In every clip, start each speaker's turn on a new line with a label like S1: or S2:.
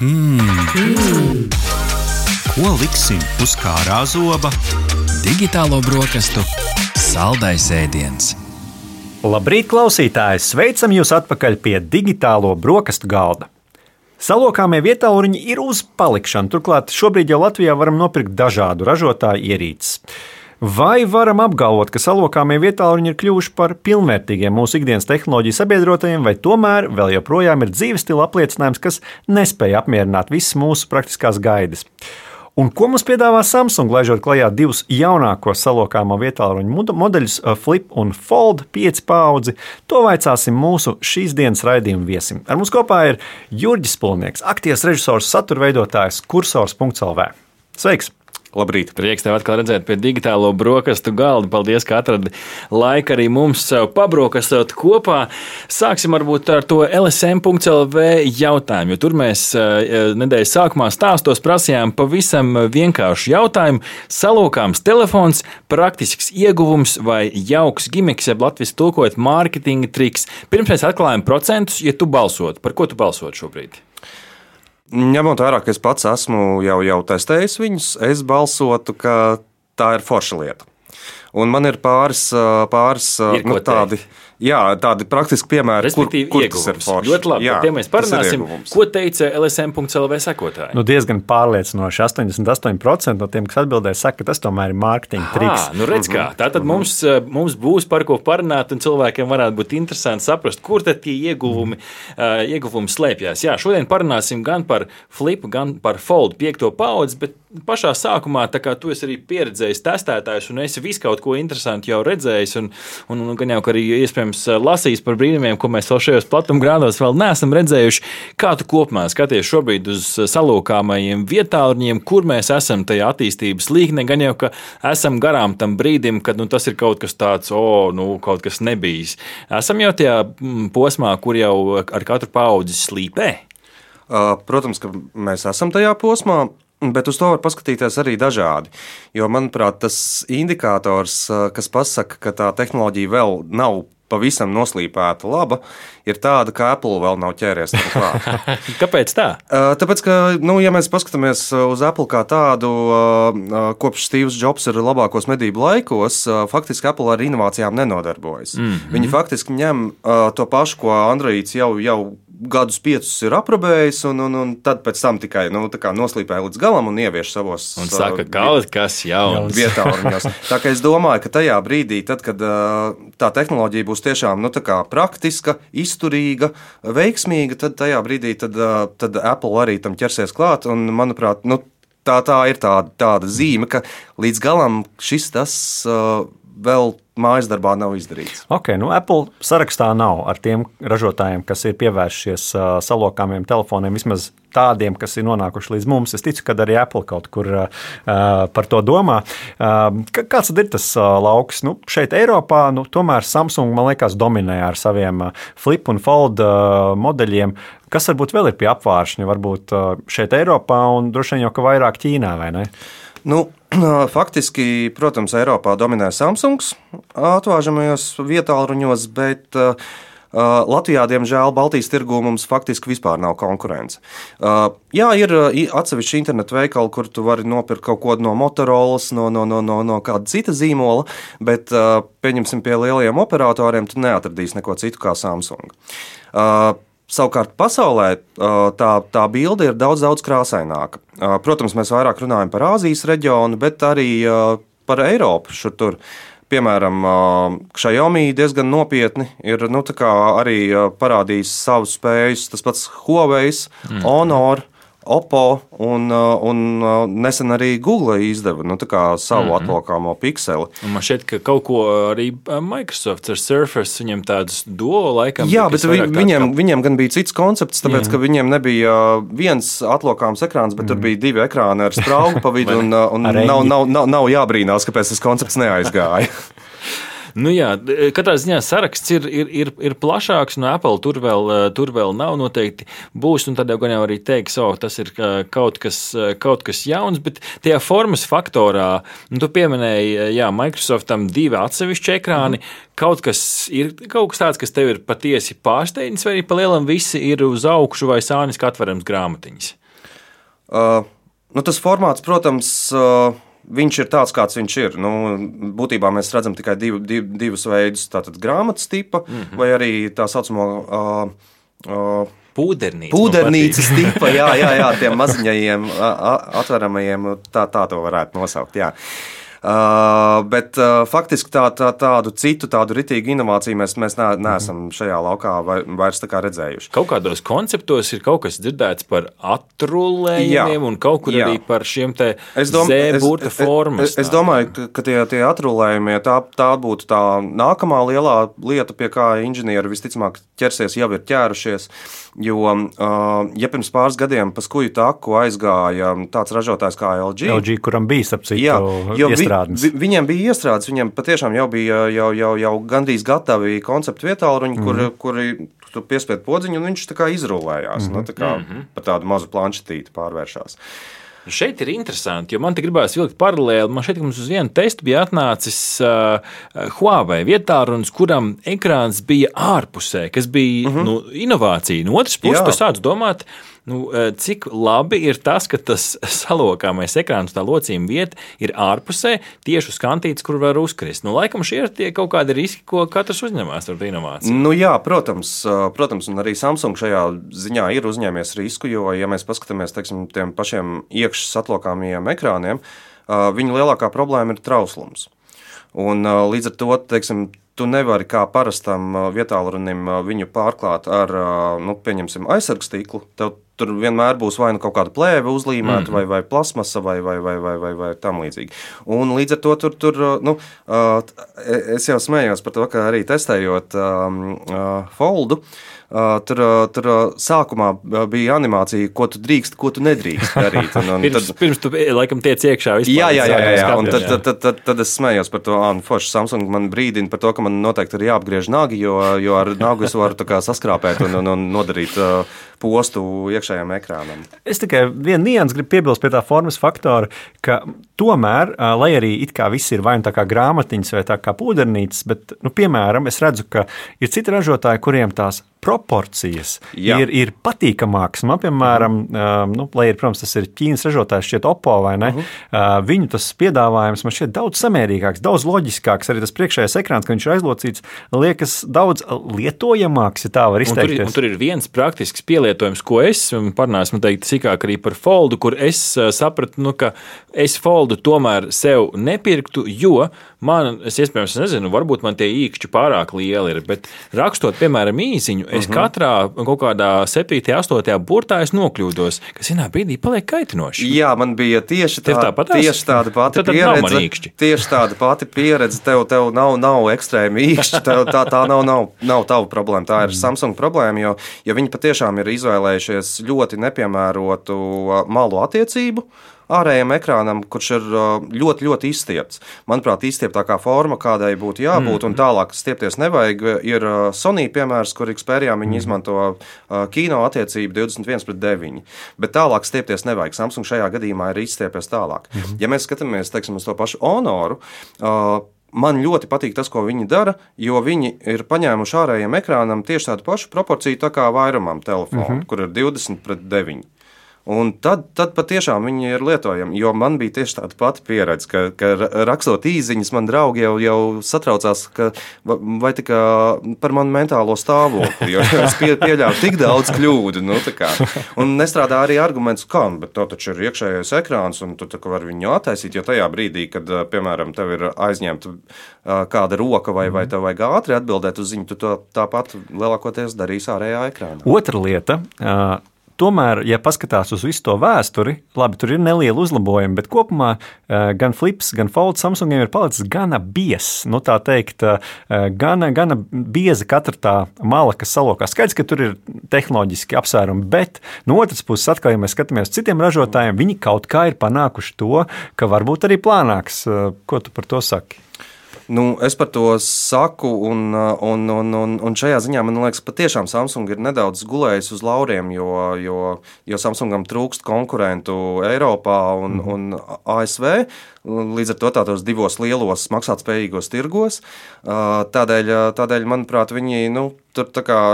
S1: Hmm. Ko liksim uz kārā zoba?
S2: Digitālo brokastu saldais ēdiens.
S3: Labrīt, klausītāji! Sveicam jūs atpakaļ pie digitālo brokastu galda. Salokāmie vietāluņi ir uz palikšanu, turklāt šobrīd jau Latvijā varam nopirkt dažādu ražotāju ierīces. Vai varam apgalvot, ka salokāmie vietāluņi ir kļuvuši par pilnvērtīgiem mūsu ikdienas tehnoloģiju sabiedrotajiem, vai tomēr vēl joprojām ir dzīves stila apliecinājums, kas nespēja apmierināt visas mūsu praktiskās gaidas? Un ko mums piedāvā Samsung, laižot klajā divus jaunākos salokāmo vietāluņu modeļus, uh, Flip un Fold 5 paudzi, to vaicāsim mūsu šīs dienas raidījuma viesim. Ar mums kopā ir Jurģis Polnieks, akties režisors, satura veidotājs, kursors.lv. Sveiks!
S4: Labrīt!
S5: Prieks tev atkal redzēt pie digitālo brokastu galda. Paldies, ka atradi laiku arī mums pabrokastot kopā. Sāksim varbūt ar to LSM.CLV jautājumu, jo tur mēs eh, nedēļas sākumā stāstos prasījām pavisam vienkāršu jautājumu. Salokāms telefons, praktisks ieguvums vai jauks gimiks, jeb latviešu tulkojot mārketinga triks. Pirms mēs atklājam procentus, ja tu balsot, par ko tu balsot šobrīd?
S4: Ņemot vērā, ka es pats esmu jau, jau testējis viņus, es balsotu, ka tā ir forša lieta. Un man ir pāris, pāris
S5: ir
S4: nu, tādi. Teikt Jā, tādi praktiski piemēri,
S5: kur, kur tas ir forši. Ļoti labi, jā, par tiem mēs parunāsim. Ko teica LSM.CLV sekotāji?
S3: Nu, diezgan pārliecinoši. 88% no tiem, kas atbildēja, saka, ka tas tomēr ir mārketinga triks.
S5: Nu redz, kā. Tā tad mums, eh, mums būs par ko parunāt, un cilvēkiem varētu būt interesanti saprast, kur tad tie ieguvumi, uh, ieguvumi slēpjas. Jā, šodien parunāsim gan par flipu, gan par foldu piekto paudzi, bet pašā sākumā, tā kā tu esi arī pieredzējis testētājs un esi visu kaut ko interesantu jau redzējis, un, un, un gan jau arī iespējams iespējams eh, lasījis par brīnumiem, ko mēs vēl šajos platumgrādos vēl neesam redzējuši. Kā tu kopumā skaties šobrīd uz eh, salūkāmajiem vietāluņiem, kur mēs esam tajā attīstības līknē, gan jau, ka esam garām tam brīdim, kad nu, tas ir kaut kas tāds, o, oh, nu, kaut kas nebijis. Esam jau tajā mm, posmā, kur jau ar katru paudzi slīpē.
S4: Protams, ka mēs esam tajā posmā. Bet uz to var paskatīties arī dažādi. Jo, manuprāt, tas indikators, kas pasaka, ka tā tehnoloģija vēl nav pavisam noslīpēta laba, ir tāda, ka Apple vēl nav ķēries klāt.
S5: Kāpēc tā?
S4: Tāpēc, ka, nu, ja mēs paskatāmies uz Apple kā tādu, kopš Steve's Jobs ir labākos medību laikos, faktiski Apple ar inovācijām nenodarbojas. Mm -hmm. Viņi faktiski ņem to pašu, ko Androids jau, jau gadus piecus ir aprobējis, un, un, un tad pēc tam tikai nu, noslīpēja līdz galam un ievieš savos.
S5: Un saka, ka kaut kas jauns.
S4: Vietā, tā kā es domāju, ka tajā brīdī, tad, kad tā tehnoloģija būs tiešām nu, praktiska, izturīga, veiksmīga, tad tajā brīdī tad, tad Apple arī tam ķersies klāt. Un, manuprāt, nu, tā, tā ir tāda, tāda zīme, ka līdz galam šis tas uh, vēl mājas darbā nav izdarīts.
S3: Okay, nu Apple sarakstā nav ar tiem ražotājiem, kas ir pievēršies uh, salokāmiem telefoniem, vismaz tādiem, kas ir nonākuši līdz mums. Es ticu, ka arī Apple kaut kur uh, par to domā. Uh, kāds ir tas uh, lauks? Nu, šeit, Eiropā, nu, tomēr Samsung, man liekas, dominē ar saviem uh, flip un fold uh, modeļiem. Kas varbūt vēl ir pie apvāršņa, varbūt uh, šeit, Eiropā, un droši vien jau ka vairāk Ķīnā, vai ne?
S4: Nu, faktiski, protams, Eiropā dominē Samsungs atvāžamajos vietāluņos, bet uh, Latvijā, diemžēl, Baltijas tirgū mums faktiski vispār nav konkurence. Jā, ir atsevišķi internetu veikali, kur tu vari nopirkt kaut ko no Motorola, no, no, no, no, no kāda cita zīmola, bet, pieņemsim, pie lielajiem operatoriem, tu neatradīsi neko citu kā Samsung. Savukārt pasaulē tā, tā bilde ir daudz, daudz krāsaināka. Protams, mēs vairāk runājam par Āzijas reģionu, bet arī par Eiropu. Šur tur. Piemēram, Xiaomi diezgan nopietni ir nu, arī parādījis savus spējas. Tas pats Huawei, mm. Honor, Oppo un, uh, un uh, nesen arī Google izdeva nu, savu mm -hmm. atlokāmo pikseli.
S5: Un man šķiet, ka kaut ko arī uh, Microsoft ar Surface viņam tādus duo laikam.
S4: Jā, bet vi, viņiem, kā... viņiem gan bija cits koncepts, tāpēc, Jā. ka viņiem nebija viens atlokāms ekrāns, bet mm. tur mhm. bija divi ekrāni ar spraugu pa vidu, un, un nav, nav, nav, nav jābrīnās, kāpēc tas koncepts neaizgāja.
S5: Nu jā, katrā ziņā saraksts ir, ir, ir, ir plašāks, no Apple tur vēl, tur vēl nav noteikti būs, un tad jau gan jau arī teiks, oh, tas ir kaut kas, kaut kas jauns, bet tajā formas faktorā, nu, tu pieminēji, jā, Microsoftam divi atsevišķi ekrāni, mm. kaut kas ir kaut kas tāds, kas tev ir patiesi pārsteigts, vai arī pa lielam visi ir uz augšu vai sānis katverams grāmatiņas.
S4: Uh, nu, tas formāts, protams, uh, viņš ir tāds, kāds viņš ir. Nu, būtībā mēs redzam tikai divu, div, divus veidus - tātad grāmatas tipa mm -hmm. vai arī tā saucamo. Uh, uh,
S5: Pūdernīca.
S4: Pūdernīcas tipa, jā, jā, jā, tiem maziņajiem, atveramajiem, tā, tā to varētu nosaukt. Jā. Uh, bet uh, faktiski tā, tā, tādu citu tādu ritīgu inovāciju mēs, mēs ne, neesam šajā laukā vai, vairs redzējuši.
S5: Kaut kādos konceptos ir kaut kas dzirdēts par atrulējumiem un kaut kur jā. arī par šiem te zēburta formas.
S4: Es, es, es domāju, ka, ka tie, tie atrulējumi, tā, tā būtu tā nākamā lielā lieta, pie kā inženieri visticamāk ķersies, jau ir ķērušies. Jo, ja pirms pāris gadiem pa skuju taku aizgāja tāds ražotājs kā LG,
S3: LG kuram bija sapcīta iestrādes.
S4: Vi, viņiem bija iestrādes, viņiem patiešām jau bija jau, jau, jau gandrīz gatavi konceptu vietāluņi, mm -hmm. kuri, mhm. kuri tu piespied podziņu, un viņš tā kā izrullējās. Mm -hmm. nu, tā kā mm -hmm. pa tādu mazu planšetīti pārvēršās.
S5: Šeit ir interesanti, jo man te gribās vilkt paralēli. Man šeit mums uz vienu testu bija atnācis uh, Huawei vietārunis, kuram ekrāns bija ārpusē, kas bija mm -hmm. nu, inovācija. No otras puses, tu sāc domāt, uh, Nu, eh, cik labi ir tas, ka tas salokāmais ekrāns, tā locījuma vieta ir ārpusē, tieši uz kantītes, kur var uzkrist. Nu, laikam šie ir tie kaut kādi riski, ko katrs uzņemās ar inovāciju.
S4: Nu, jā, protams, protams, un arī Samsung šajā ziņā ir uzņēmies risku, jo, ja mēs paskatāmies teiksim, tiem pašiem iekšā satlokāmajiem ekrāniem, viņu lielākā problēma ir trauslums. Un, līdz ar to teiksim, tu nevari kā parastam vietālunim viņu pārklāt ar, nu, pieņemsim, aizsargstīklu. Tev tur vienmēr būs vai nu kaut kāda plēve uzlīmēta, mm -hmm. vai, vai plasmasa, vai, vai, vai, vai, vai, vai tam līdzīgi. Un līdz ar to tur, tur nu, es jau smējos par to, ka arī testējot um, foldu. Tur, tur sākumā bija animācija, ko tu drīkst, ko tu nedrīkst darīt. Un,
S5: un pirms, tad, pirms tu laikam tiec iekšā vispār.
S4: Jā, jā, jā. jā, jā. Un tad, tad, tad, tad, tad es smējos par to, un forši Samsung man brīdina par to, ka man noteikti ir jāapgriež nagi, jo, jo ar nagu es varu saskrāpēt un, un, un nodarīt uh, postu iekšējām ekrānam.
S3: Es tikai vienu niansu gribu piebilst pie tā formas faktora, ka tomēr, lai arī it kā viss ir vai nu tā kā grāmatiņas vai tā kā pūdernīcas, bet, nu, piemēram, es redzu, ka ir citi ražotāji, kuriem tās proporcijas Jā. ir, ir patīkamākas. Man, piemēram, uh, nu, lai ir, protams, tas ir Ķīnas ražotājs, šķiet, Oppo vai ne, uh -huh. uh, viņu tas piedāvājums man šķiet daudz samērīgāks, daudz loģiskāks. Arī tas priekšējais ekrāns, ka viņš ir aizlocīts, liekas daudz lietojamāks, ja tā var izteikties.
S5: Un tur, un tur ir viens praktisks pielietojums, ko es parunāju, teikt, sīkāk arī par foldu, kur es sapratu, nu, ka es foldu tomēr sev nepirktu, jo man, es iespējams, nezinu, varbūt man tie īkšķi pārāk lieli ir, bet rakstot, piemēram, īsiņu, es uh mhm. -huh. katrā kaut kādā 7, 8 burtā nokļūdos, kas vienā brīdī paliek kaitinoši.
S4: Jā, man bija tieši, tā, tieši tāda pati pieredze. Tieši tāda pati pieredze, tev, tev nav, nav ekstrēmi īkšķi, tev, tā, tā nav, nav, nav tava problēma, tā ir mm. Samsung problēma, jo ja viņi patiešām ir izvēlējušies ļoti nepiemērotu malu attiecību, ārējiem ekrānam, kurš ir ļoti, ļoti izstiepts. Manuprāt, izstieptākā forma, kādai būtu jābūt, mm. un tālāk stiepties nevajag, ir Sony piemērs, kur Xperijā viņi mm. izmanto kino attiecību 21 pret 9. Bet tālāk stiepties nevajag. Samsung šajā gadījumā ir izstiepies tālāk. Mm. Ja mēs skatāmies teiksim, uz to pašu Honoru, Man ļoti patīk tas, ko viņi dara, jo viņi ir paņēmuši ārējiem ekrānam tieši tādu pašu proporciju tā kā vairumam telefonu, mm -hmm. kur ir 20 pret 9. Un tad, tad patiešām viņi ir lietojami. Jo man bija tieši tāda pati pieredze, ka, ka rakstot īsiņas, man draugi jau, jau satraucās, ka, vai tā par manu mentālo stāvokli. Jo es pie, pieļāvu tik daudz kļūdu. Nu, un nestrādā arī arguments, kā, bet to taču ir iekšējais ekrāns, un tu vari viņu attaisīt. Jo tajā brīdī, kad, piemēram, tev ir aizņemta kāda roka vai, vai tev vajag ātri atbildēt uz ziņu, tu to tāpat lielākoties darīsi ārējā ekrānā.
S3: Otra lieta. Uh Tomēr, ja paskatās uz visu to vēsturi, labi, tur ir neliela uzlabojuma, bet kopumā eh, gan Flips, gan Fold Samsungiem ir palicis gana biezs. Nu, tā teikt, eh, gana, gana bieza katra tā mala, kas salokās. Skaidrs, ka tur ir tehnoloģiski apsvērumi, bet no otras puses, atkal, ja mēs skatāmies uz citiem ražotājiem, viņi kaut kā ir panākuši to, ka varbūt arī plānāks. Eh, ko tu par to saki?
S4: Nu, es par to saku, un, un, un, un, un šajā ziņā man liekas, patiešām Samsung ir nedaudz gulējis uz lauriem, jo, jo, jo Samsungam trūkst konkurentu Eiropā un, mm. un ASV. Līdz ar to tādos divos lielos maksātspējīgos tirgos. Tādēļ, tādēļ manuprāt, viņi nu, tur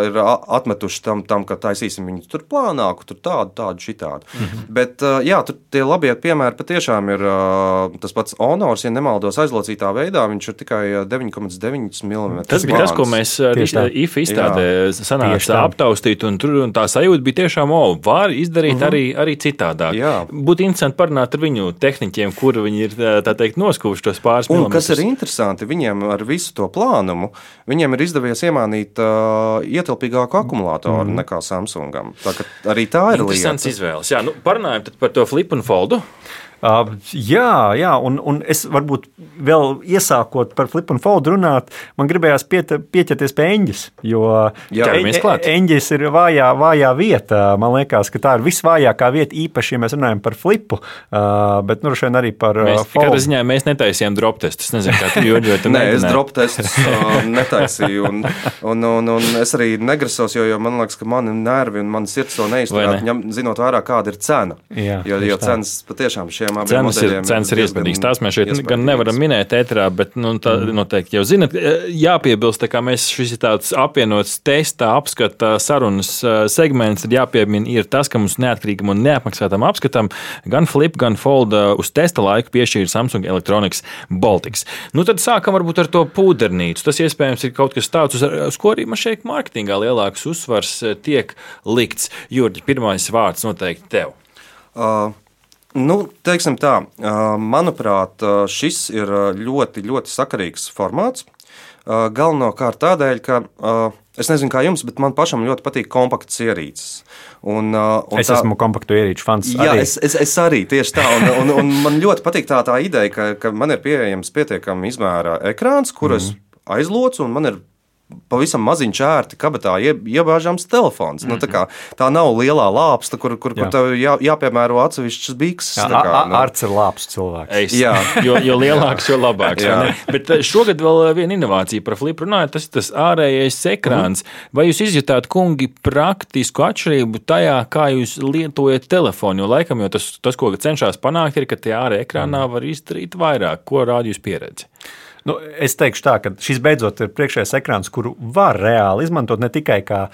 S4: ir atmetuši tam, tam ka taisīsim viņu tur plānāku, tur tādu, tādu, šitādu. Mm. -hmm. Bet, jā, tur tie labie piemēri patiešām ir tas pats Honors, ja nemaldos aizlocītā veidā, viņš ir tikai uh, 9,9 mm.
S5: Tas bija tas, ko mēs
S3: tā.
S5: IFA izstādē
S3: tā.
S5: aptaustīt, un tur un tā sajūta bija tiešām, o, var izdarīt arī, arī citādāk.
S4: Jā.
S5: Būtu interesanti parunāt ar viņu tehniķiem, kur viņi ir, tā tā teikt, noskuvuši tos pāris
S4: Un kas ir
S5: milimetrus.
S4: interesanti, viņiem ar visu to plānumu, viņiem ir izdevies iemānīt uh, ietilpīgāku akumulātoru mm. nekā Samsungam. Tā, arī tā ir
S5: Interesants
S4: lieta.
S5: izvēles. Jā, nu, parunājam par to flip un foldu.
S3: Uh, jā, jā un, un es varbūt vēl iesākot par flip un fold runāt, man gribējās piet, pieķerties pie eņģes. Jo eņģis ir vājā, vājā vieta. Man liekas, ka tā ir visvājākā vieta, īpaši, ja mēs runājam par flipu, uh, bet nu, vien arī par
S5: Mēs,
S3: uh, fold.
S5: katrā ziņā mēs netaisījām drop testus. Es nezinu, kā tu jūti.
S4: Nē, es dropu testus uh, netaisīju. Un, un, un, un es arī negrasos, jo, jo man liekas, ka mani nervi un manas sirds to neizturētu,
S5: ne?
S4: ņem, zinot vērā, kāda ir cena.
S3: Jā,
S4: jo, jo cenas patiešām šiem abiem
S5: Cenas ir, cenas ir iespaidīgas. Tās mēs šeit gan nevaram minēt, ēterā, bet nu, tā noteikti jau zinat. Jāpiebilst, tā kā mēs šis ir tāds apvienots testa, apskata sarunas ā, segments, tad jāpiemina ir tas, ka mums neatkarīgam un neapmaksātam apskatam gan Flip, gan Fold ā, uz testa laiku piešķīra Samsung Electronics Baltics. Nu, tad sākam varbūt ar to pūdernīcu. Tas iespējams ir kaut kas tāds, uz, uz ko arī man šeit mārketingā lielāks uzsvars tiek likts. Jurģi, pirmais vārds noteikti tev.
S4: Uh, Nu, teiksim tā, manuprāt, šis ir ļoti, ļoti sakarīgs formāts. Galvenokārt tādēļ, ka es nezinu, kā jums, bet man pašam ļoti patīk kompakts ierīces. Un, un
S3: Es esmu kompaktu ierīču fans.
S4: Jā,
S3: arī.
S4: es, es, es arī tieši tā. Un, un, un man ļoti patīk tā, tā ideja, ka, ka man ir pieejams pietiekami izmēra ekrāns, kurus mm. aizlocu, un man ir pavisam maziņš ērti kabatā ie, iebāžams telefons. Mm -hmm. nu, tā, kā, tā nav lielā lāpsta, kur, kur, kur
S3: Jā.
S4: tev jā, jāpiemēro atsevišķas bikses.
S3: Jā,
S4: tā kā, nu.
S3: Arts ir labs cilvēks.
S5: Es,
S4: Jā.
S5: jo, jo lielāks, jo labāks. Bet eh, šogad vēl eh, viena inovācija par flipu runājot, tas ir tas ārējais ekrāns. Vai jūs izjutāt, kungi, praktisku atšķirību tajā, kā jūs lietojat telefonu? Jo laikam jau tas, tas ko cenšas panākt, ir, ka tie ārējā ekrānā var izdarīt vairāk. Ko rāda jūs pieredze?
S3: Nu, es teikšu tā, ka šis beidzot ir priekšējais ekrāns, kuru var reāli izmantot ne tikai kā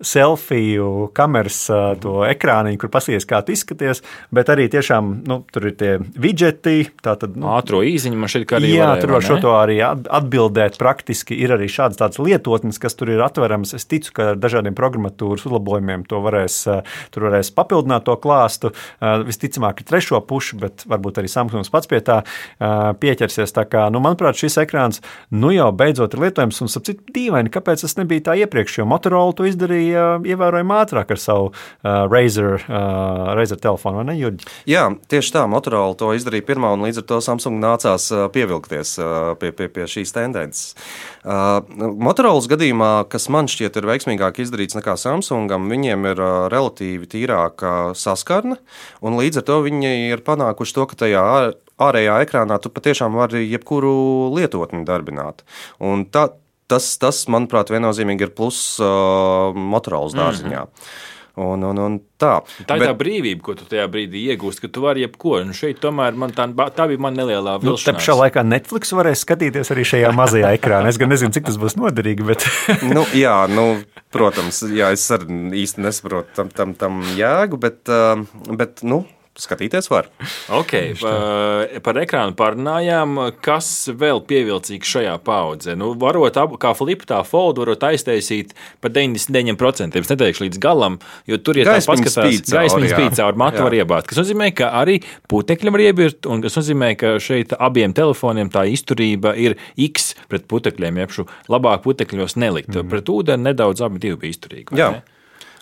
S3: selfiju kameras to ekrāniņu, kur paskaties, kā tu izskaties, bet arī tiešām nu, tur ir tie widgeti. Tātad, nu,
S5: Ātro īziņu man šķiet, ka arī
S3: Jā,
S5: varēja,
S3: tur var šo to arī at- atbildēt. Praktiski ir arī šādas tādas lietotnes, kas tur ir atveramas. Es ticu, ka ar dažādiem programmatūras uzlabojumiem to varēs, tur varēs papildināt to klāstu. Visticamāk, ir trešo pušu, bet varbūt arī Samsungs pats pie tā pieķersies. Tā kā, nu, manuprāt, šis ekrāns nu jau beidzot ir lietojams. Un, sapcīt, dīvaini, kāpēc tas nebija tā iepriekš, jo Motorola to izdarīja eh, ievērojami ātrāk ar savu uh, Razer, uh, Razer telefonu, vai ne, Jurģi?
S4: Jā, tieši tā, Motorola to izdarīja pirmā, un līdz ar to Samsung nācās ā, pievilkties pie, pie, pie šīs tendences. Uh, Motorola gadījumā, kas man šķiet ir veiksmīgāk izdarīts nekā Samsungam, viņiem ir relatīvi tīrāka saskarne, un līdz ar to viņi ir panākuši to, ka tajā ār- ārējā ekrānā tu patiešām vari jebkuru lietotni darbināt. Un tā, tas, tas, manuprāt, viennozīmīgi ir pluss uh, Motorola dārziņā. Mm -hmm. Un, un, un tā.
S5: Tā ir
S4: Bet-
S5: tā brīvība, ko tu tajā brīdī iegūsti, ka tu vari jebko. Un šeit tomēr man tā, tā bija man nelielā
S3: Nu,
S5: vilšanās.
S3: pašā laikā Netflix varēs skatīties arī šajā mazajā ekrānā. Es gan nezinu, cik tas būs noderīgi, bet
S4: nu, jā, nu, protams, jā, es arī īsti nesaprotu tam, tam, tam jēgu, bet, uh, bet nu, skatīties var.
S5: Okay, pa- par ekrānu parunājām. Kas vēl pievilcīgs šajā paudzē? Nu, varot abu, kā flipu, tā foldu, varot aiztaisīt par 99%. Es neteikšu līdz galam, jo tur ir tā
S4: Gaismiņa
S5: paskatās,
S4: spīd cauri,
S5: gaismiņa
S4: jā.
S5: spīd cauri, matu
S4: Jā.
S5: var iebāzt. Tas nozīmē, ka arī putekļi var iebirt, un tas nozīmē, ka šeit abiem telefoniem tā izturība ir X pret putekļiem, šo labāk putekļos nelikt. Mm. Pret ūdeni nedaudz abi bija izturīgi.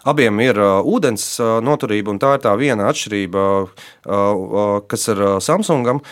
S4: Abiem ir uh, ūdens uh, noturība, un tā ir tā viena atšķirība, uh, kas ir Samsungam.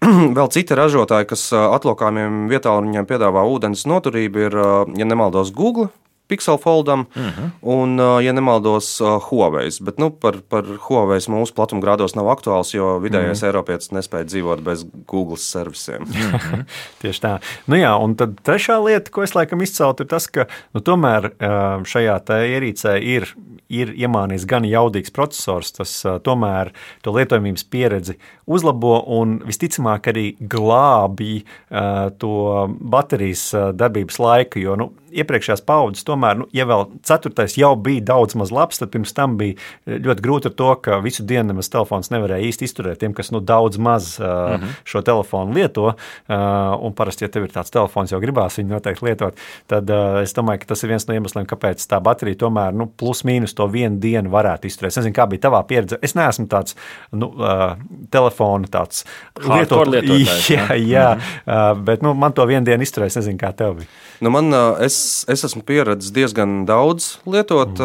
S4: Vēl citi ražotāji, kas atlokāmiem vietāluņiem piedāvā ūdens noturību, ir, ja nemaldos, Google. Pixel Foldam uh
S5: Mhm.
S4: -huh. un, uh, ja nemaldos, uh, Huawei. Bet nu, par, par Huawei mūsu platumgrādos nav aktuāls, jo vidējais uh
S5: Mhm.
S4: -huh. Eiropietis nespēja dzīvot bez Google servisiem.
S3: Tieši tā. Nu jā, un tad trešā lieta, ko es laikam izceltu, ir tas, ka nu, tomēr ā, šajā ierīcē ir, ir iemānījis gan jaudīgs processors, tas ā, tomēr to lietojamības pieredzi uzlabo un visticamāk arī glābi ā, to baterijas darbības laiku. Jo nu, iepriekšējās paudzes, tomēr, nu, ja vēl ceturtais jau bija daudz maz labs, tad pirms tam bija ļoti grūti ar to, ka visu dienu nemaz telefons nevarēja īsti izturēt tiem, kas nu, daudz maz uh, mm -hmm. šo telefonu lieto. Uh, un parasti, ja tev ir tāds telefons, jau gribās viņu noteikti lietot, tad uh, es domāju, ka tas ir viens no iemesliem, kāpēc tā baterija tomēr nu, plus mīnus to vienu dienu varētu izturēt. Es nezinu, kā bija tavā pieredze. Es neesmu tāds nu, uh, telefona tāds
S5: Hardcore lietotājs,
S3: Jā, jā mm -hmm. uh, bet nu, man to vienu dienu izturēja. Es nezinu, kā tev bija.
S4: Nu, man, ā, es, es esmu pieredzējis diezgan daudz lietot, mm.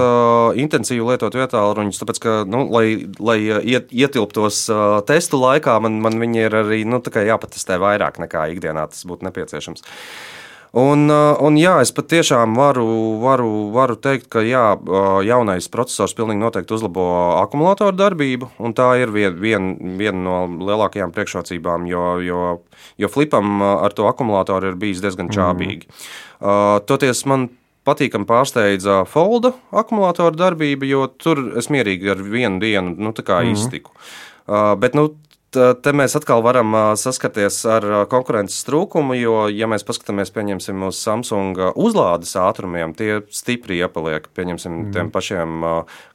S4: uh, intensīvi lietot vietāluņus, tāpēc, ka, nu, lai, lai iet, ietilptos uh, testu laikā, man, man viņi ir arī nu, jāpatestē vairāk nekā ikdienā tas būtu nepieciešams. Un, un jā, es patiešām varu, varu, varu teikt, ka jā, jaunais processors pilnīgi noteikti uzlabo akumulātoru darbību, un tā ir viena vien, vien no lielākajām priekšrocībām, jo, jo, jo flipam ar to akumulātoru ir bijis diezgan čābīgi. Mm. Uh, toties man patīkami pārsteidza Folda akumulātora darbība, jo tur es mierīgi ar vienu dienu nu, mm. iztiku. Uh, bet, nu, te mēs atkal varam ā, saskarties ar ā, konkurences trūkumu, jo, ja mēs paskatāmies pieņemsim, uz Samsung uzlādes ātrumiem, tie stipri iepaliek pieņemsim, mm. tiem pašiem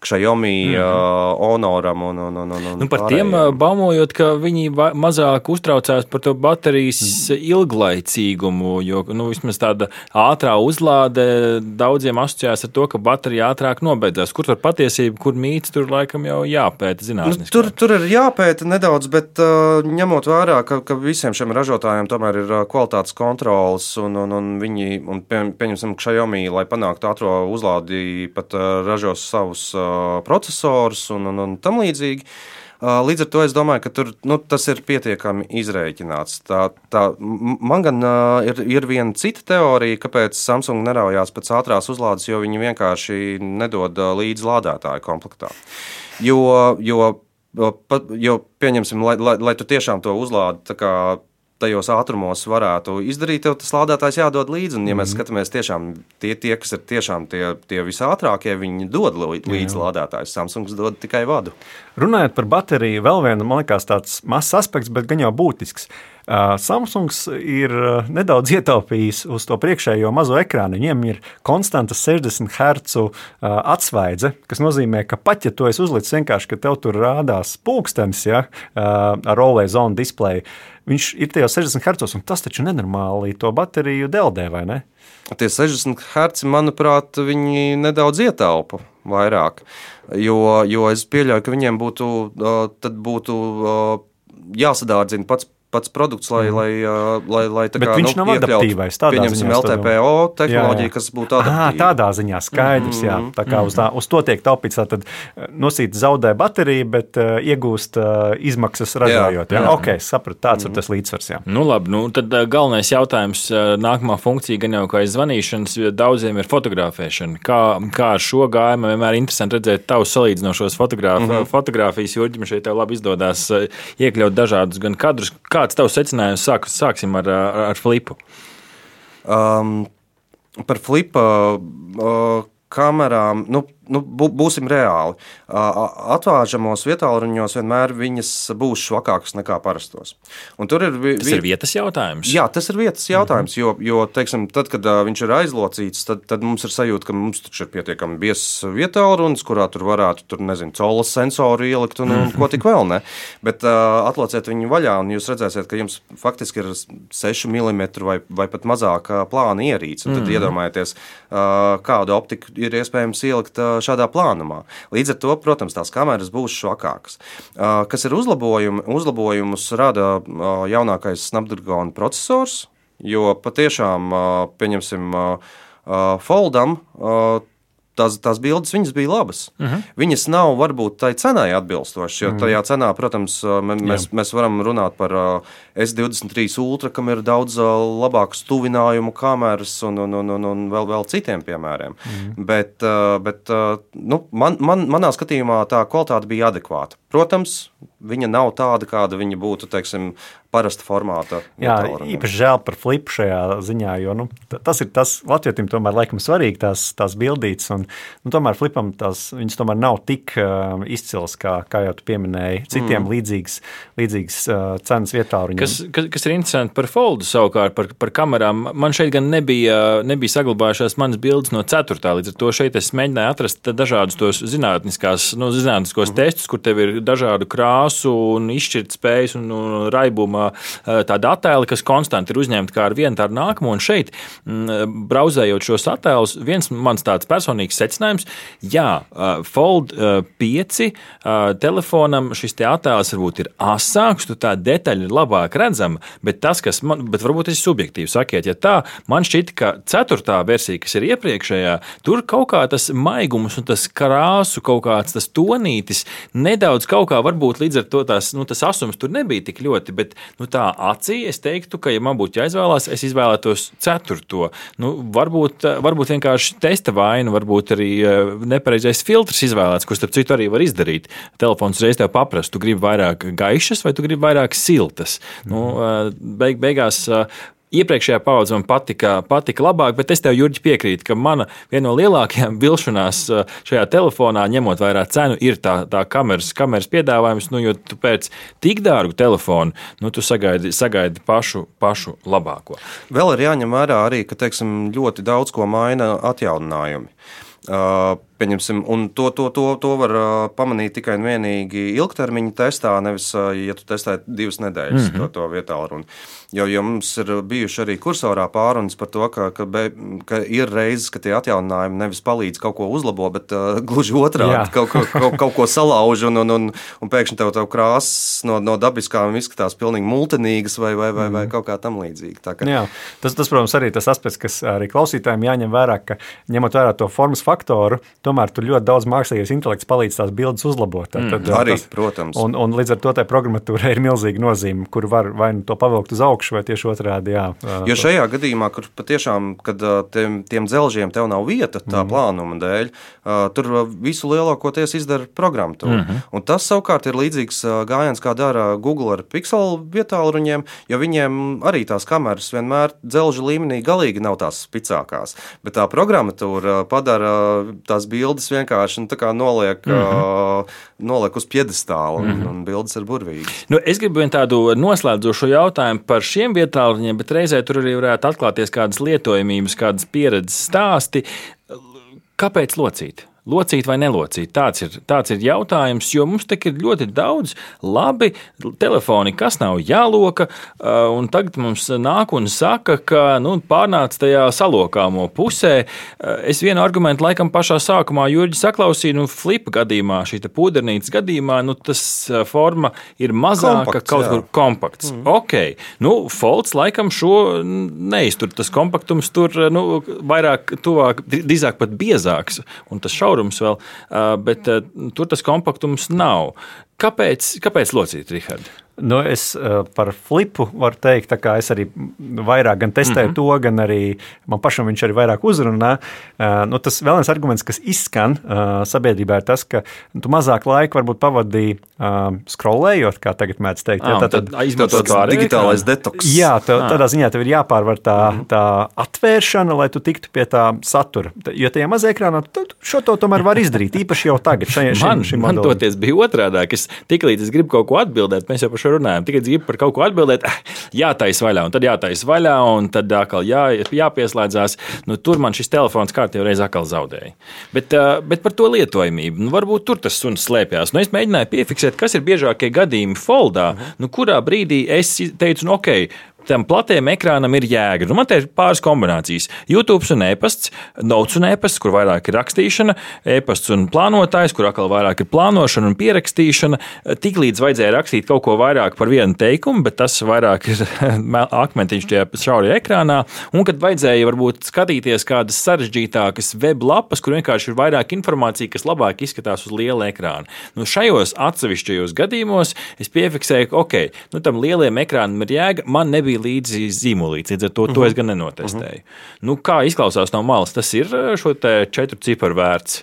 S4: Xiaomi, mm. Honoram un, un, un, un, un
S5: Nu, par tiem ā, baumojot, ka viņi mazāk uztraucās par to baterijas ilglaicīgumu, jo nu, vismaz tāda ātrā uzlāde daudziem asociējās ar to, ka baterija ātrāk nobeidzās. Kur tur patiesība, kur mīts, tur laikam jau jāpēta
S4: Nu,
S5: zinātniski.
S4: tur, tur ir jāpēta nedaudz, bet uh, ņemot vērā, ka, ka visiem šiem ražotājiem tomēr ir kvalitātes kontrols, un, un, un viņi, un pie, pieņemsim, Xiaomi, lai panāktu ātrā uzlādi, pat ražos savus procesorus un, un, un tam līdzīgi. Līdz ar to es domāju, ka tur, nu, tas ir pietiekami izreikināts. Tā, tā, man gan uh, ir, ir viena cita teorija, kāpēc Samsung neraujās pēc ātrās uzlādes, jo viņi vienkārši nedod līdzi lādētāju komplektā. Jo, jo, jo pieņemsim, lai, lai, lai tu tiešām to uzlādi tajos ātrumos varētu izdarīt, tev tas lādētājs jādod līdzi. Un, ja mēs skatāmies, tiešām tie, tie kas ir tiešām tie, tie visātrākie, viņi dod līdzi lādētājus. Samsungs dod tikai vadu.
S3: Runājot par bateriju, vēl viena, man liekas, tāds mazs aspekts, bet gan jau būtisks. Samsungs ir nedaudz ietaupījis uz to priekšējo mazo ekrānu. Viņiem ir konstanta 60 Hz atsvaidze, kas nozīmē, ka pat ja to es uzliku vienkārši, ka tev tur rādās pulkstenis ja, ar OLED zonu displeju, viņš ir tajos 60 Hz, un tas taču nenormāli to bateriju deldē, vai ne?
S4: Tie 60 Hz, manuprāt, viņi nedaudz ietaupa vairāk. Jo, jo es pieļauju, ka viņiem būtu, būtu jāsadārdzina pats. Pats produkts, lai, mm. lai, lai, lai tā
S3: Bet
S4: kā,
S3: viņš nav
S4: iekļautu,
S3: adaptīvais
S4: Pieņemsim LTPO tehnoloģiju,
S3: Jā, jā.
S4: kas būtu
S3: Ah,
S4: adaptīva.
S3: tādā ziņā skaidrs. Jā, tā kā uz, tā, uz to tiek taupīts. Tad nosīt zaudē bateriju, bet uh, iegūst uh, izmaksas ražojot. Jā,
S4: jā.
S3: jā. ok, sapratu. Tāds mm. ir tas līdzsvars. Jā.
S5: Nu, labi, nu, tad galvenais jautājums, nākamā funkcija, gan jau kā aiz zvanīšanas, daudziem ir fotografēšana. Kā, kā ar šo gājumu vienmēr ir interesanti redzēt tavus salīdzinošos fotogrāf, mm -hmm. fotografijas, jo ģimene šeit tev labi izdodas iekļaut dažādus gan kadrus. Kāds tavs secinājums? Sāk, sāksim ar, ar, flipu.
S4: Um, par flipa uh, kamerām, nu, nu, bū- būsim reāli. Atvāžamos vietāluņos vienmēr viņas būs švakākas nekā parastos. Un tur ir, vi-
S5: Tas ir vietas jautājums.
S4: Jā, tas ir vietas jautājums, jo, jo teiksim, tad, kad viņš ir aizlocīts, tad, tad mums ir sajūta, ka mums ir pietiekami biezs vietālunis, kurā tur varētu, tur, nezinu, colas sensoru ielikt un, un ko tik vēl ne. Bet uh, atlociet viņu vaļā, un jūs redzēsiet, ka jums faktiski ir 6 mm vai, vai pat mazāk plāna ierīce. Tad mm. iedomājieties, uh, kādu optiku ir iespējams ielikt šādā plānumā. Līdz ar to, protams, tās kameras būs švakākas. Kas ir uzlabojumi? Uzlabojumus rada jaunākais Snapdragon processors, jo patiešām, pieņemsim, Foldam. Uh, tās, tās bildes viņas bija labas. Uh -huh. Viņas nav varbūt tai cenai atbilstošas, jo tajā cenā, protams, mēs, mēs varam runāt par S23 Ultra, kam ir daudz labākas tuvinājumu kameras un, un, un, un, un vēl, vēl citiem piemēriem. Uh -huh. Bet, bet nu, man, man, manā skatījumā tā kvalitāte bija adekvāta. Protams, viņa nav tāda, kāda viņa būtu teiksim, parasta formāta.
S3: Jā, īpaši žēl par flipu šajā ziņā, jo nu, tas ir tas Latvijam tomēr laikam svarīgi tās, tās bildītas, un nu, tomēr flipam tās, viņas tomēr nav tik uh, izcils, kā, kā jau tu pieminēji, citiem mm. līdzīgas, līdzīgas uh, cenas vietā.
S5: Kas, kas, kas ir interesanti par foldu savukārt, par, par kamerām, man šeit gan nebija, nebija saglabājušās manas bildes no 4. līdz ar to šeit es mēģināju atrast dažādus tos zinātniskās, nu, zinātniskos mm. testus, kur tev ir dažādu krāsu un izšķirtspējas un, un raibuma tāda attēla, kas konstanti ir uzņemta kā ar vienu tādu nākamo. Un šeit, brauzējot šos attēlus, viens mans tāds personīgs secinājums, jā, Fold 5 telefonam šis te attēls varbūt ir asāks, tu tā detaļa ir labāk redzama, bet tas, kas man, bet varbūt ir subjektīvi, sakiet, ja tā, man šķita, ka ceturtā versija, kas ir iepriekšējā, tur kaut kā tas maigums un tas krāsu kaut kāds tas tonītis nedaudz kaut kā varbūt līdz ar to tās, nu, tas asums tur nebija tik ļoti, bet nu, tā acī es teiktu, ka, ja man būtu jāizvēlās, es izvēlētos ceturto. Nu, varbūt, varbūt vienkārši testa vaina, varbūt arī eh, nepareizais filtrs izvēlēts, ko starp citu arī var izdarīt. Telefons reiz tev paprast, tu gribi vairāk gaišas vai tu gribi vairāk siltas. Nu, eh, beig, beigās eh, Iepriekšējā paudze man patika, patika labāk, bet es tev, Jurģi, piekrītu, ka mana viena no lielākajām vilšanās uh, šajā telefonā, ņemot vērā cenu, ir tā, tā kameras, kameras piedāvājums. Nu, jo tu pēc tik dārgu telefonu, nu, tu sagaidi, sagaidi pašu, pašu labāko.
S4: Vēl ir jāņem vērā arī, ka teiksim, ļoti daudz ko maina atjauninājumi. Uh, Pieņemsim, un to, to, to, to var pamanīt tikai un vienīgi ilgtermiņa testā, nevis, ja tu testē divas nedēļas mm -hmm. to, to vietā. Runu. Jo, jo mums ir bijuši arī kursorā pārunas par to, ka, ka, be, ka ir reizes, ka tie atjauninājumi nevis palīdz kaut ko uzlabot, bet uh, gluži otrādi kaut, ko, kaut, kaut ko salauž, un, un, un, un pēkšņi tev, tev krāsas no, no dabiskām izskatās pilnīgi multinīgas vai, vai, vai, vai mhm. kaut kā tam līdzīga. Ka...
S3: Jā, tas, tas, protams, arī tas aspekts, kas arī klausītājiem jāņem vērā, ka ņemot vērā to formas faktoru, tomēr tur ļoti daudz mākslīgais intelekts palīdz tās bildes uzlabot.
S4: Mm, tad, arī, tas, protams.
S3: Un, un līdz ar to tai programmatūrai ir milzīga nozīme, kur var vai nu to pavilkt uz augšu, vai tieši otrādi. Jā,
S4: jo šajā gadījumā, kur patiešām, kad tiem, tiem dzelžiem tev nav vieta tā mm. plānuma dēļ, tur visu lielākoties izdara programmatūra. Mm -hmm. Tas savukārt ir līdzīgs gājiens, kā dara Google ar pixelu vietāluņiem, jo viņiem arī tās kameras vienmēr dzelžu līmenī galīgi nav tās spicākās. Bet tā programmatūra padara tās bildes vienkārši nu, noliek, mm -hmm. uh, noliek uz piedestāla, un, mm -hmm. un bildes ir burvīgas.
S5: Nu, es gribu vienu tādu noslēdzošu jautājumu par šiem vietāluņiem, bet reizē tur arī varētu atklāties kādas lietojamības, kādas pieredzes stāsti. Kāpēc locīt? Locīt vai nelocīt? Tāds ir, tāds ir jautājums, jo mums te ir ļoti daudz labi telefoni, kas nav jāloka. Un tagad mums nāk un saka, ka nu, pārnāc tajā salokāmo pusē. Es vienu argumentu laikam pašā sākumā Jurģi saklausīju, nu, flipa gadījumā, šī pūdernīcas gadījumā, nu, tas forma ir mazāka, kompakts, kaut jā. kur kompakts. Mm. Ok, nu, Folds laikam šo neiztur. Tas kompaktums tur nu, vairāk, tuvāk, drīzāk pat biezāks. Un tas šaubas šaurums vēl, bet tur tas kompaktums nav. Kāpēc, kāpēc locīt, Rihard?
S3: Nu, es uh, par flipu varu teikt, ka es arī vairāk gan testēju mm -hmm. to, gan arī man pašam viņš arī vairāk uzrunā. Uh, nu, tas vēl viens arguments, kas izskan uh, sabiedrībā, ir tas, ka tu mazāk laika varbūt pavadīji scrollējot, kā tagad mēdz teikt.
S5: Jā, tad izmantot
S4: to digitālais detoks.
S3: Jā, tā, tādā ziņā tev ir jāpārvar tā, mm -hmm. tā atvēršana, lai tu tiktu pie tā satura. Jo tajā mazā ekrānā šo to tomēr var izdarīt, īpaši jau tagad. Šajā,
S5: man, šim man toties bija otrādāk. Es tiklīdz es gribu kaut ko atbildēt, mēs jau par šo šo runājam. Tikai gribu par kaut ko atbildēt, jātaisa vaļā, un tad jātaisa vaļā, un tad atkal jā, jāpieslēdzās. Nu, tur man šis telefons kārtībā reiz atkal zaudēja. Bet, bet par to lietojamību, nu, varbūt tur tas suns slēpjas. Nu, es mēģināju piefiksēt, kas ir biežākie gadījumi foldā, nu, kurā brīdī es teicu, nu, ok, tam platiem ekrānam ir jēga. Nu, man te ir pāris kombinācijas. YouTube un e-pasts, notes un e-pasts, kur vairāk ir rakstīšana, e-pasts un plānotājs, kur atkal vairāk ir plānošana un pierakstīšana. Tiklīdz vajadzēja rakstīt kaut ko vairāk par vienu teikumu, bet tas vairāk ir akmentiņš tajā šaurajā ekrānā. Un kad vajadzēja varbūt skatīties kādas sarežģītākas web lapas, kur vienkārši ir vairāk informācija, kas labāk izskatās uz liela ekrāna. Nu, šajos atsevišķajos gadījumos es piefiksēju, ka ok, nu, tam lielajam ekrānam ir jēga. Man nebija līdzi zīmolīts. Līdz ar to, uh -huh. to es gan nenotestēju. Uh -huh. nu, kā izklausās no malas, tas ir eh, šo četru ciparu vērts.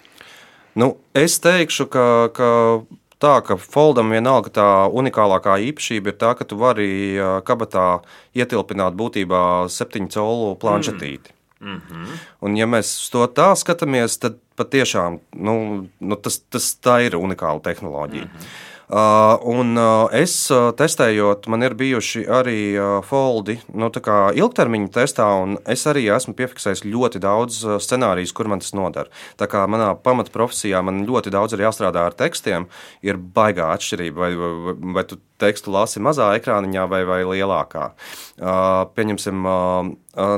S4: Nu, es teikšu, ka, ka tā, ka Foldam vienalga tā unikālākā īpašība ir tā, ka tu vari eh, kabatā ietilpināt būtībā septiņu colu planšetīti. Mm -hmm. Un, ja mēs uz to tā skatāmies, tad patiešām nu, nu, tas, tas ir unikāla tehnoloģija. Mm -hmm. Uh, un uh, es uh, testējot, man ir bijuši arī foldi nu, ilgtermiņa testā, un es arī esmu piefiksējis ļoti daudz scenāriju, kur man tas nodara. Tā kā manā pamatprofesijā man ļoti daudz ir jāstrādā ar tekstiem, ir baigā atšķirība, vai, vai, vai tu tekstu lasi mazā ekrāniņā vai, vai lielākā. Pieņemsim,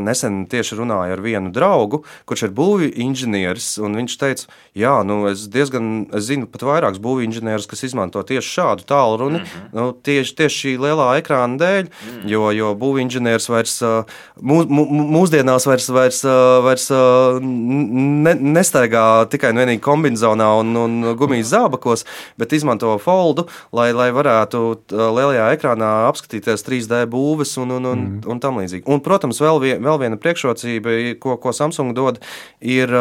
S4: nesen tieši runāju ar vienu draugu, kurš ir būvniecības inženieris. Viņš teica, jā, nu, es diezgan es zinu pat vairākus būvniecības inženierus, kas izmanto tieši šādu tālruni, mm -hmm. nu, tieši, tieši šī lielā ekrāna dēļ, mm -hmm. jo, jo būvniecības inženieris vairs mū, mū, mūsdienās vairs, vairs, vairs ne, nestaigā tikai un vienīgi kombinācijā un, un gumijas zābakos, bet izmanto foldu, lai, lai varētu lielajā ekrānā apskatīties 3D būves un, un, un, mm. un tam līdzīgi. Un, protams, vēl, vien, vēl viena priekšrocība, ko, ko Samsung dod, ir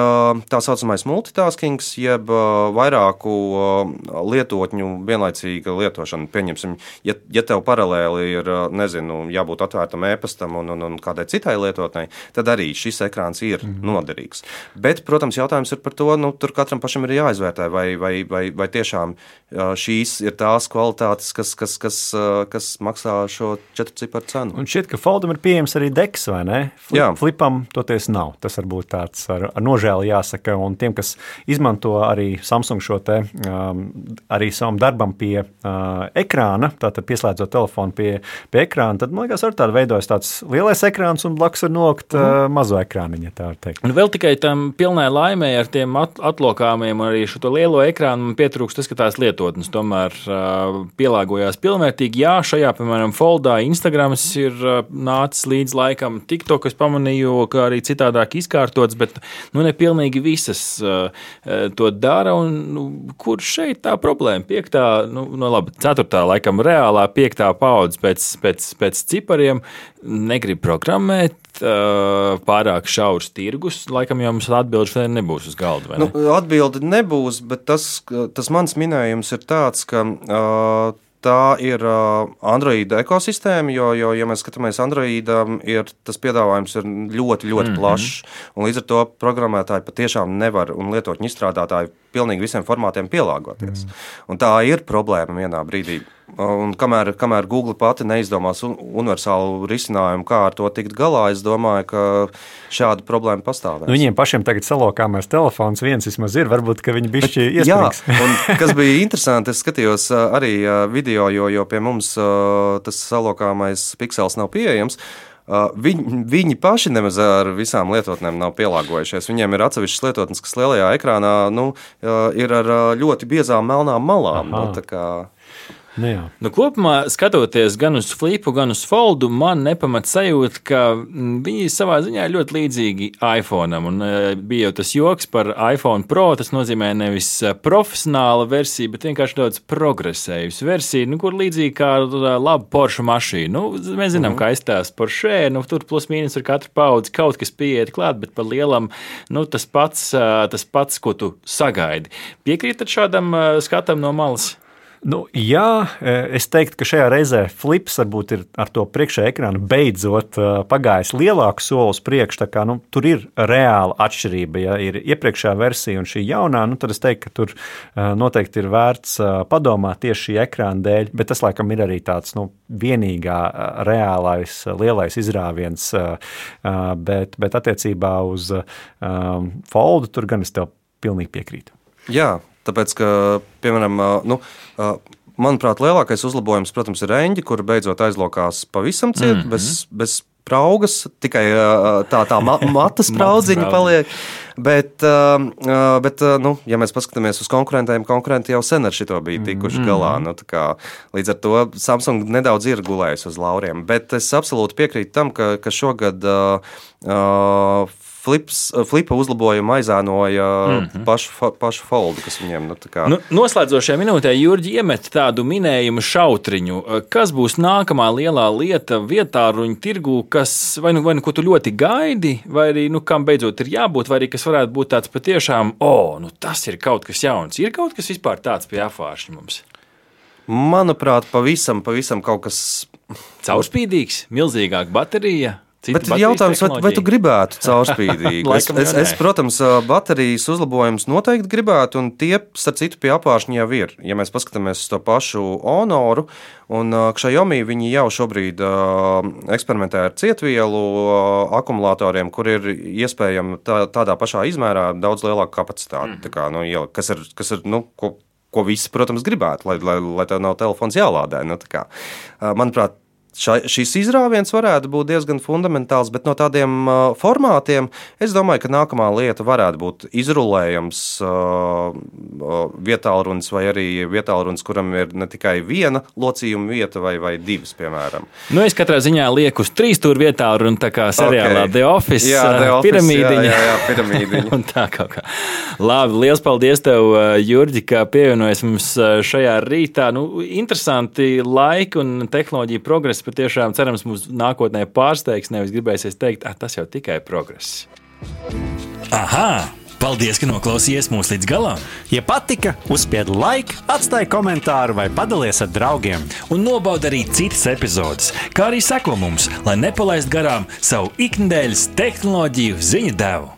S4: tā saucamais multitasking, jeb vairāku lietotņu vienlaicīga lietošana. Pieņemsim, ja, ja tev paralēli ir nezinu, jābūt atvērtam e-pastam un, un, un kādai citai lietotnei, tad arī šis ekrāns ir mm. noderīgs. Bet, protams, jautājums ir par to, nu, tur katram pašam ir jāizvērtē, vai, vai, vai, vai tiešām šīs ir tās kvalitātes, kas, kas, kas, kas maksā šo četru ciparu cenu.
S3: Un šķiet, ka Foldam ir pieejams arī deks, vai ne? Flip, Jā. Flipam toties nav. Tas varbūt tāds ar, ar nožēlu jāsaka. Un tiem, kas izmanto arī Samsung šo te um, arī savam darbam pie uh, ekrāna, tātad pieslēdzot telefonu pie, pie ekrāna, tad man liekas, ar tādu veidojas tāds lielais ekrāns un blakus var nokt uh, mhm. mazo ekrāniņu, tā var teikt.
S5: Un vēl tikai tam pilnai laimē ar tiem at atlokāmiem arī šo lielo ekrānu man pietrūkst, tas, ka tās lietotnes tomēr uh, pielāgojās pilnvērtīgi. Jā, šajā, piemēram, foldā Instagrams ir uh, nācis līdz laikam, TikTok es pamanīju, ka arī citādāk izkārtots, bet nu, ne pilnīgi visas uh, to dara. Un, nu, kur šeit tā problēma? Piektā, nu, no labi, ceturtā, laikam, reālā piektā paudze pēc, pēc, pēc cipariem negrib programmēt. Pārāk šaurs tirgus, laikam jau mums atbildi šodien nebūs uz galda. Ne?
S4: Nu, atbildi nebūs, bet tas, tas mans minējums ir tāds, ka uh, Tā ir Android ekosistēma, jo, jo, ja mēs skatāmies Androidam, ir, tas piedāvājums ir ļoti, ļoti mm -hmm. plašs. Līdz ar to programmētāji patiešām nevar un lietotņu izstrādātāji pilnīgi visiem formātiem pielāgoties. Mm. Un tā ir problēma vienā brīdī. Un kamēr, kamēr Google pati neizdomās universālu risinājumu, kā ar to tikt galā, es domāju, ka šāda problēma pastāv.
S3: Nu, viņiem pašiem tagad salokāmais telefons, viens vismaz ir, varbūt viņi iesprings.
S4: Jā, un kas bija interesanti, es skatījos arī video, jo, jo pie mums tas salokāmais piksels nav pieejams. Viņi, viņi paši nemaz ar visām lietotnēm nav pielāgojušies. Viņiem ir atsevišķas lietotnes, kas lielajā ekrānā nu, ir ar ļoti biezām melnām malām. Nu,
S5: Nu, jā. nu, kopumā, skatoties gan uz flipu, gan uz foldu, man nepamat sajūta, ka mm, viņi savā ziņā ir ļoti līdzīgi iPhone. Un, e, bija jau tas joks par iPhone Pro. Tas nozīmē nevis e, profesionāla versija, bet vienkārši daudz progresējusi versija, nu, kur līdzīgi kā laba Porsche mašīna. Nu, mēs zinām, uh -huh. kā izstāsta Porsche. Nu, tur plus mīnus ar katru paudzi kaut kas pieiet klāt, bet par lielam nu, tas, pats, e, tas pats, ko tu sagaidi. Piekrītat šādam skatam no malas?
S3: Nu, jā, e, es teiktu, ka šajā reizē flips varbūt ir ar to priekšējā ekrānu beidzot e, pagājis lielāku soli uz priekšu. Nu, tur ir reāla atšķirība. Ja ir iepriekšējā versija un šī jaunā, nu, tad es teiktu, ka tur e, noteikti ir vērts padomāt tieši šī ekrāna dēļ. Bet tas, laikam, ir arī tāds nu, vienīgā reālais lielais izrāviens. Bet, bet attiecībā uz foldu tur gan es tev pilnīgi piekrītu.
S4: Jā, Tāpēc, ka, piemēram, nu, manuprāt, lielākais uzlabojums, protams, ir reņģi, kur beidzot aizlokās pavisam ciet, mm -hmm. bez, bez spraugas, tikai tā, tā ma matu spraudziņa paliek. Bet, bet nu, ja mēs paskatāmies uz konkurentiem, konkurenti jau sen ar šo bija tikuši galā. Nu, kā, līdz ar to Samsung nedaudz ir gulējis uz lauriem. Bet es absolūti piekrītu tam, ka, ka šogad uh, flips, eh, flipa uzlabojumu aizēnoja mm -hmm. pašu, pašu foldu, kas viņiem nu, kā...
S5: nu, Noslēdzošajā minūtē Jurģi iemet tādu minējumu šautriņu. Eh, kas būs nākamā lielā lieta vietā ruņu tirgu, kas vai nu, vai nu ko tu ļoti gaidi, vai arī nu, kam beidzot ir jābūt, vai arī kas varētu būt tāds patiešām, o, oh, nu, tas ir kaut kas jauns. Ir kaut kas vispār tāds pie apvāršņa mums.
S4: Manuprāt, pavisam, pavisam kaut kas
S5: caurspīdīgs, milzīgāka baterija.
S4: Cita Bet jautājums, vai, vai tu gribētu caurspīdīgi? es, es, es, protams, baterijas uzlabojumus noteikti gribētu, un tie, starp citu, pie apgāršņa jau ir. Ja mēs paskatāmies uz to pašu Honoru, un Xiaomi viņi jau šobrīd uh, eksperimentē ar cietvielu uh, akumulatoriem, kur ir iespējama tā, tādā pašā izmērā daudz lielāka kapacitāte. Mm. Kā, nu, kas ir, kas ir nu, ko, ko visi, protams, gribētu, lai, lai, lai tev nav telefons jālādē. Nu, manuprāt, ša, šis izrāviens varētu būt diezgan fundamentāls, bet no tādiem uh, formātiem es domāju, ka nākamā lieta varētu būt izrulējams uh, uh vietālrunis vai arī vietālrunis, kuram ir ne tikai viena locījuma vieta vai, vai divas, piemēram.
S5: Nu, es katrā ziņā lieku uz trīs stūra vietālruni, tā kā seriālā okay. The Office, jā, The uh, Office piramīdiņa.
S4: Jā, jā, jā piramīdiņa.
S5: tā kā. kā. Labi, liels paldies tev, uh, Jurģi, ka pievienojies mums šajā rītā. Nu, interesanti laiki un tehnoloģija progresa patiešām cerams, mums nākotnē pārsteigs. Nevis gribēsies teikt, ah, tas jau tikai progress.
S2: Aha! Paldies, ka noklausījāties mūsu līdz galam!
S1: Ja patika, uzspiediet like, atstājiet komentāru vai padalieties ar draugiem.
S2: Un nobaudiet arī citas epizodes, kā arī sekot mums, lai nepalaistu garām savu ikdienas tehnoloģiju ziņu devumu.